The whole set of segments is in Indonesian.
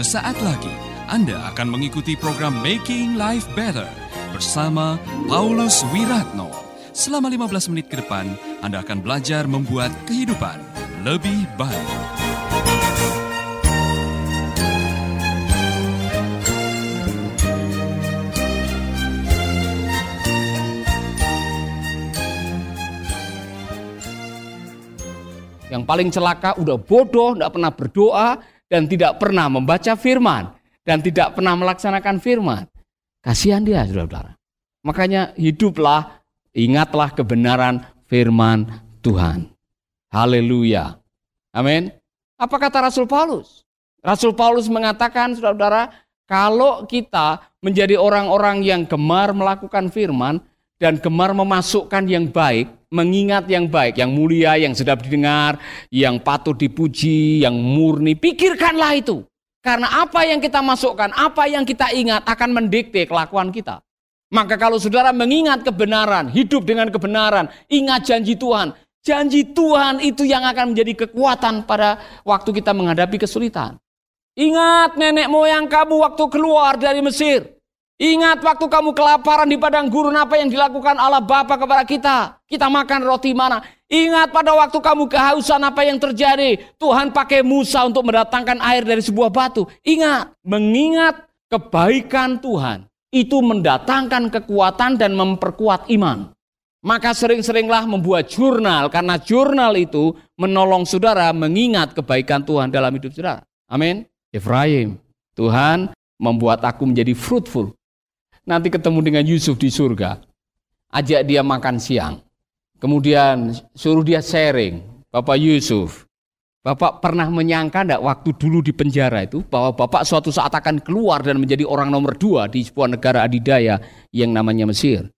Sesaat lagi Anda akan mengikuti program Making Life Better bersama Paulus Wiratno. Selama 15 menit ke depan, Anda akan belajar membuat kehidupan lebih baik. Yang paling celaka udah bodoh, tidak pernah berdoa, dan tidak pernah membaca firman. Dan tidak pernah melaksanakan firman. Kasihan dia, saudara-saudara. Makanya hiduplah, ingatlah kebenaran firman Tuhan. Haleluya. Amin. Apa kata Rasul Paulus? Rasul Paulus mengatakan, saudara-saudara, kalau kita menjadi orang-orang yang gemar melakukan firman dan gemar memasukkan yang baik, mengingat yang baik, yang mulia, yang sedap didengar, yang patut dipuji, yang murni. Pikirkanlah itu. Karena apa yang kita masukkan, apa yang kita ingat akan mendikte kelakuan kita. Maka kalau saudara mengingat kebenaran, hidup dengan kebenaran, ingat janji Tuhan. Janji Tuhan itu yang akan menjadi kekuatan pada waktu kita menghadapi kesulitan. Ingat nenek moyang kamu waktu keluar dari Mesir. Ingat waktu kamu kelaparan di padang gurun apa yang dilakukan Allah Bapa kepada kita. Kita makan roti mana. Ingat pada waktu kamu kehausan apa yang terjadi. Tuhan pakai Musa untuk mendatangkan air dari sebuah batu. Ingat, mengingat kebaikan Tuhan itu mendatangkan kekuatan dan memperkuat iman. Maka sering-seringlah membuat jurnal karena jurnal itu menolong saudara mengingat kebaikan Tuhan dalam hidup saudara. Amin. Efraim, Tuhan membuat aku menjadi fruitful nanti ketemu dengan Yusuf di surga, ajak dia makan siang. Kemudian suruh dia sharing, Bapak Yusuf, Bapak pernah menyangka enggak waktu dulu di penjara itu bahwa Bapak suatu saat akan keluar dan menjadi orang nomor dua di sebuah negara adidaya yang namanya Mesir.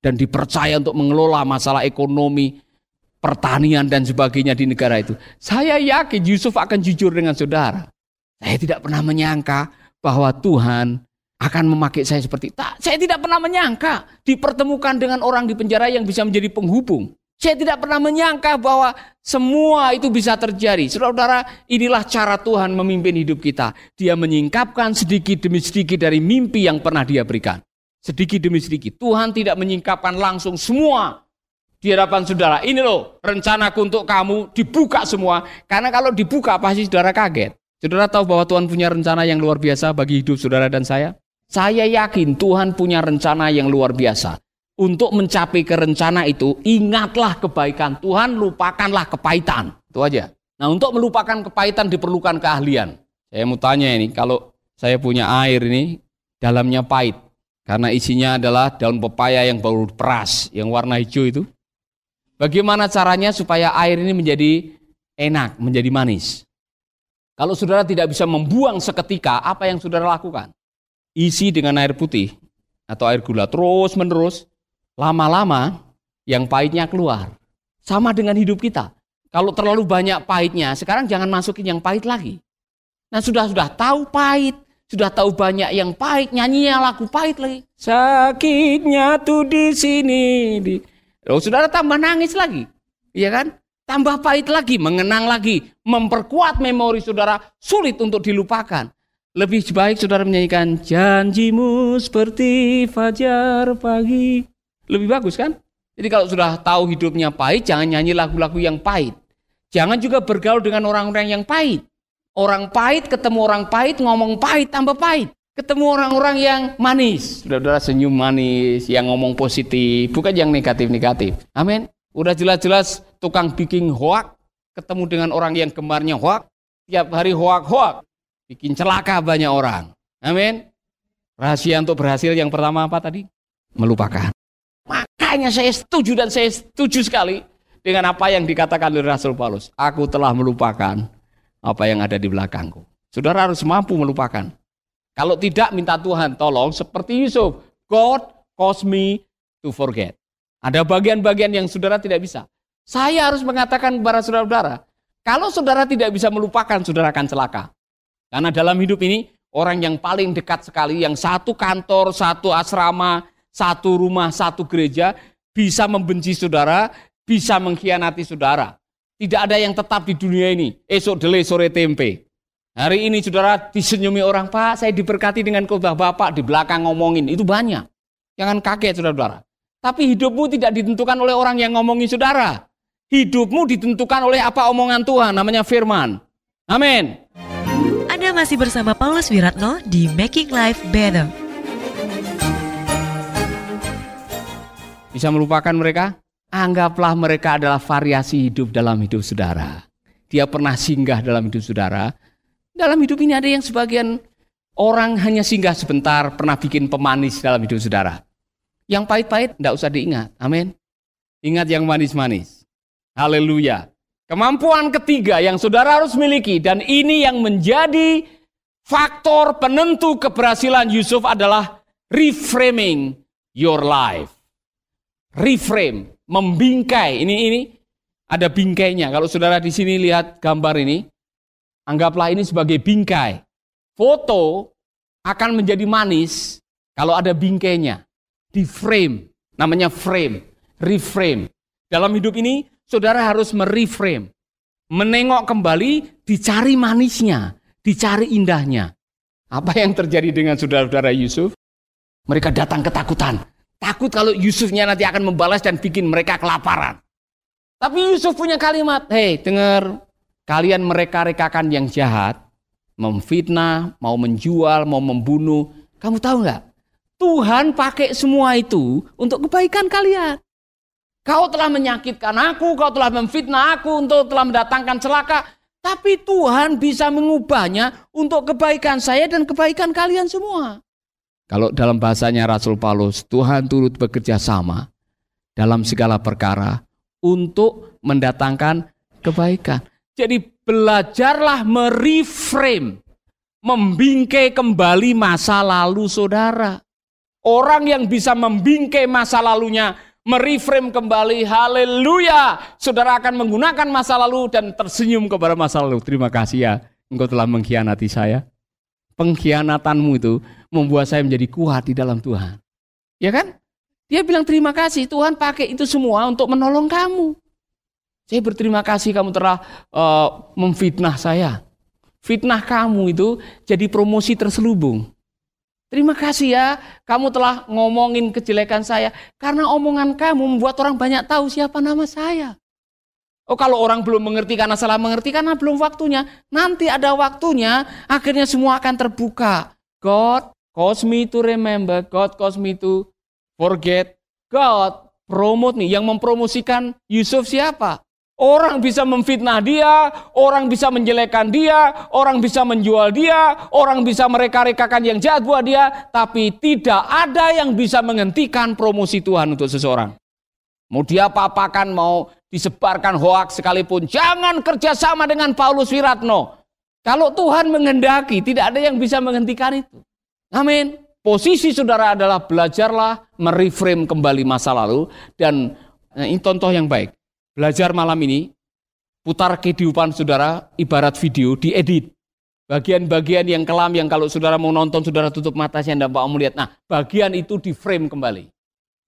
Dan dipercaya untuk mengelola masalah ekonomi, pertanian dan sebagainya di negara itu. Saya yakin Yusuf akan jujur dengan saudara. Saya tidak pernah menyangka bahwa Tuhan akan memakai saya seperti tak. Saya tidak pernah menyangka dipertemukan dengan orang di penjara yang bisa menjadi penghubung. Saya tidak pernah menyangka bahwa semua itu bisa terjadi. Saudara-saudara, inilah cara Tuhan memimpin hidup kita. Dia menyingkapkan sedikit demi sedikit dari mimpi yang pernah dia berikan. Sedikit demi sedikit. Tuhan tidak menyingkapkan langsung semua di hadapan saudara. Ini loh rencanaku untuk kamu dibuka semua. Karena kalau dibuka pasti saudara kaget. Saudara tahu bahwa Tuhan punya rencana yang luar biasa bagi hidup saudara dan saya? Saya yakin Tuhan punya rencana yang luar biasa. Untuk mencapai ke rencana itu, ingatlah kebaikan Tuhan, lupakanlah kepahitan. Itu aja. Nah untuk melupakan kepahitan diperlukan keahlian. Saya mau tanya ini, kalau saya punya air ini, dalamnya pahit. Karena isinya adalah daun pepaya yang baru peras, yang warna hijau itu. Bagaimana caranya supaya air ini menjadi enak, menjadi manis? Kalau saudara tidak bisa membuang seketika, apa yang saudara lakukan? Isi dengan air putih atau air gula terus menerus, lama-lama yang pahitnya keluar. Sama dengan hidup kita. Kalau terlalu banyak pahitnya, sekarang jangan masukin yang pahit lagi. Nah sudah sudah tahu pahit, sudah tahu banyak yang pahit, nyanyinya lagu pahit lagi. Sakitnya tuh di sini. Di... Loh, saudara tambah nangis lagi, iya kan? Tambah pahit lagi, mengenang lagi, memperkuat memori saudara sulit untuk dilupakan. Lebih baik saudara menyanyikan janjimu seperti fajar pagi. Lebih bagus kan? Jadi kalau sudah tahu hidupnya pahit, jangan nyanyi lagu-lagu yang pahit. Jangan juga bergaul dengan orang-orang yang pahit. Orang pahit ketemu orang pahit, ngomong pahit tambah pahit. Ketemu orang-orang yang manis. Sudah-sudah senyum manis, yang ngomong positif, bukan yang negatif-negatif. Amin. Udah jelas-jelas tukang bikin hoak, ketemu dengan orang yang gemarnya hoak, tiap hari hoak-hoak. Bikin celaka banyak orang. Amin. Rahasia untuk berhasil yang pertama apa tadi? Melupakan. Makanya saya setuju dan saya setuju sekali dengan apa yang dikatakan oleh Rasul Paulus. Aku telah melupakan apa yang ada di belakangku. Saudara harus mampu melupakan. Kalau tidak minta Tuhan tolong seperti Yusuf. God cause me to forget. Ada bagian-bagian yang saudara tidak bisa. Saya harus mengatakan kepada saudara-saudara, kalau saudara tidak bisa melupakan, saudara akan celaka. Karena dalam hidup ini orang yang paling dekat sekali, yang satu kantor, satu asrama, satu rumah, satu gereja, bisa membenci saudara, bisa mengkhianati saudara. Tidak ada yang tetap di dunia ini, esok dele sore tempe. Hari ini saudara disenyumi orang, Pak saya diberkati dengan khotbah Bapak, di belakang ngomongin, itu banyak. Jangan kaget saudara-saudara. Tapi hidupmu tidak ditentukan oleh orang yang ngomongin saudara. Hidupmu ditentukan oleh apa omongan Tuhan, namanya firman. Amin. Masih bersama Paulus Wiratno di Making Life Better. Bisa melupakan mereka? Anggaplah mereka adalah variasi hidup dalam hidup saudara. Dia pernah singgah dalam hidup saudara. Dalam hidup ini ada yang sebagian orang hanya singgah sebentar, pernah bikin pemanis dalam hidup saudara. Yang pahit-pahit tidak usah diingat. Amin. Ingat yang manis-manis. Haleluya. Kemampuan ketiga yang saudara harus miliki dan ini yang menjadi faktor penentu keberhasilan Yusuf adalah reframing your life. Reframe, membingkai. Ini ini ada bingkainya. Kalau saudara di sini lihat gambar ini, anggaplah ini sebagai bingkai. Foto akan menjadi manis kalau ada bingkainya. Di frame, namanya frame, reframe. Dalam hidup ini saudara harus mereframe. Menengok kembali, dicari manisnya, dicari indahnya. Apa yang terjadi dengan saudara-saudara Yusuf? Mereka datang ketakutan. Takut kalau Yusufnya nanti akan membalas dan bikin mereka kelaparan. Tapi Yusuf punya kalimat, hei dengar, kalian mereka-rekakan yang jahat, memfitnah, mau menjual, mau membunuh. Kamu tahu nggak? Tuhan pakai semua itu untuk kebaikan kalian. Kau telah menyakitkan aku, kau telah memfitnah aku untuk telah mendatangkan celaka. Tapi Tuhan bisa mengubahnya untuk kebaikan saya dan kebaikan kalian semua. Kalau dalam bahasanya Rasul Paulus, Tuhan turut bekerja sama dalam segala perkara untuk mendatangkan kebaikan. Jadi belajarlah mereframe, membingkai kembali masa lalu saudara. Orang yang bisa membingkai masa lalunya mereframe kembali, haleluya. Saudara akan menggunakan masa lalu dan tersenyum kepada masa lalu. Terima kasih ya, engkau telah mengkhianati saya. Pengkhianatanmu itu membuat saya menjadi kuat di dalam Tuhan. Ya kan? Dia bilang terima kasih, Tuhan pakai itu semua untuk menolong kamu. Saya berterima kasih kamu telah uh, memfitnah saya. Fitnah kamu itu jadi promosi terselubung. Terima kasih ya, kamu telah ngomongin kejelekan saya. Karena omongan kamu membuat orang banyak tahu siapa nama saya. Oh kalau orang belum mengerti karena salah mengerti karena belum waktunya. Nanti ada waktunya, akhirnya semua akan terbuka. God cause me to remember, God cause me to forget. God promote nih, yang mempromosikan Yusuf siapa? Orang bisa memfitnah dia, orang bisa menjelekkan dia, orang bisa menjual dia, orang bisa mereka-rekakan yang jahat buat dia, tapi tidak ada yang bisa menghentikan promosi Tuhan untuk seseorang. Mau dia apa-apakan, mau disebarkan hoaks sekalipun, jangan kerjasama dengan Paulus Wiratno. Kalau Tuhan menghendaki, tidak ada yang bisa menghentikan itu. Amin. Posisi saudara adalah belajarlah mereframe kembali masa lalu dan nah, ini contoh yang baik. Belajar malam ini, putar kehidupan saudara ibarat video, diedit. Bagian-bagian yang kelam yang kalau saudara mau nonton, saudara tutup mata, saya tidak mau melihat. Nah, bagian itu di frame kembali.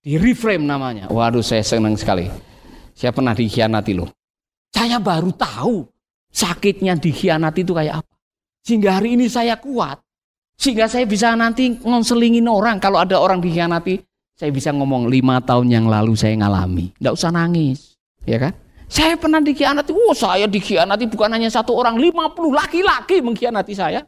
Di reframe namanya. Waduh, saya senang sekali. Saya pernah dikhianati loh. Saya baru tahu sakitnya dikhianati itu kayak apa. Sehingga hari ini saya kuat. Sehingga saya bisa nanti ngonselingin orang. Kalau ada orang dikhianati, saya bisa ngomong lima tahun yang lalu saya ngalami. Tidak usah nangis. Ya kan? Saya pernah dikhianati. Oh, saya dikhianati bukan hanya satu orang, 50 laki-laki mengkhianati saya.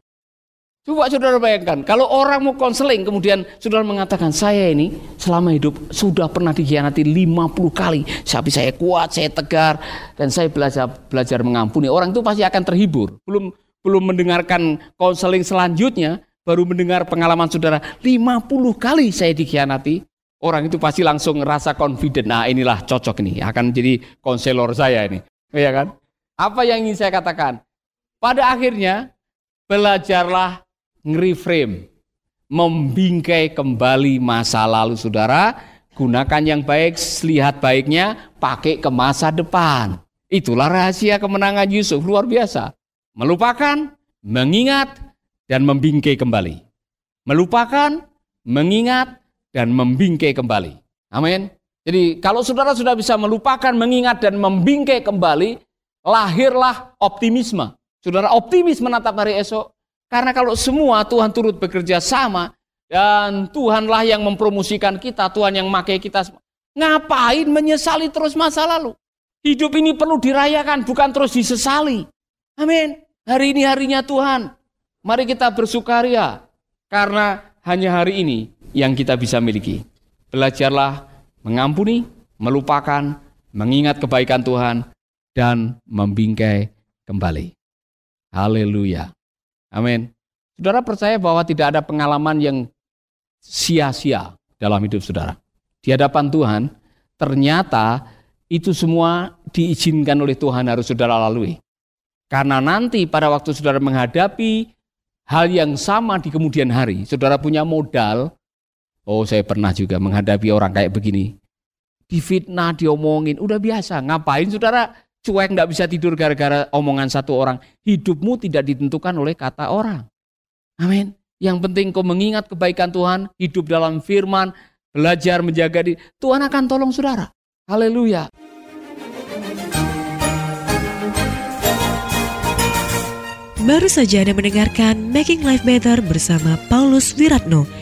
Coba saudara bayangkan, kalau orang mau konseling kemudian saudara mengatakan saya ini selama hidup sudah pernah dikhianati 50 kali. Tapi saya kuat, saya tegar dan saya belajar belajar mengampuni. Orang itu pasti akan terhibur. Belum belum mendengarkan konseling selanjutnya, baru mendengar pengalaman saudara 50 kali saya dikhianati. Orang itu pasti langsung ngerasa confident. Nah inilah cocok ini, akan jadi konselor saya ini. Ya kan? Apa yang ingin saya katakan? Pada akhirnya, belajarlah nge-reframe. Membingkai kembali masa lalu saudara. Gunakan yang baik, lihat baiknya, pakai ke masa depan. Itulah rahasia kemenangan Yusuf, luar biasa. Melupakan, mengingat, dan membingkai kembali. Melupakan, mengingat, dan membingkai kembali. Amin. Jadi kalau saudara sudah bisa melupakan, mengingat dan membingkai kembali, lahirlah optimisme. Saudara optimis menatap hari esok. Karena kalau semua Tuhan turut bekerja sama dan Tuhanlah yang mempromosikan kita, Tuhan yang memakai kita. Ngapain menyesali terus masa lalu? Hidup ini perlu dirayakan, bukan terus disesali. Amin. Hari ini harinya Tuhan. Mari kita bersukaria karena hanya hari ini yang kita bisa miliki. Belajarlah mengampuni, melupakan, mengingat kebaikan Tuhan, dan membingkai kembali. Haleluya. Amin. Saudara percaya bahwa tidak ada pengalaman yang sia-sia dalam hidup saudara. Di hadapan Tuhan, ternyata itu semua diizinkan oleh Tuhan harus saudara lalui. Karena nanti pada waktu saudara menghadapi hal yang sama di kemudian hari, saudara punya modal. Oh, saya pernah juga menghadapi orang kayak begini. Difitnah, diomongin, udah biasa. Ngapain saudara cuek nggak bisa tidur gara-gara omongan satu orang. Hidupmu tidak ditentukan oleh kata orang. Amin. Yang penting kau mengingat kebaikan Tuhan, hidup dalam firman, belajar menjaga diri. Tuhan akan tolong saudara. Haleluya. Baru saja Anda mendengarkan Making Life Better bersama Paulus Wiratno.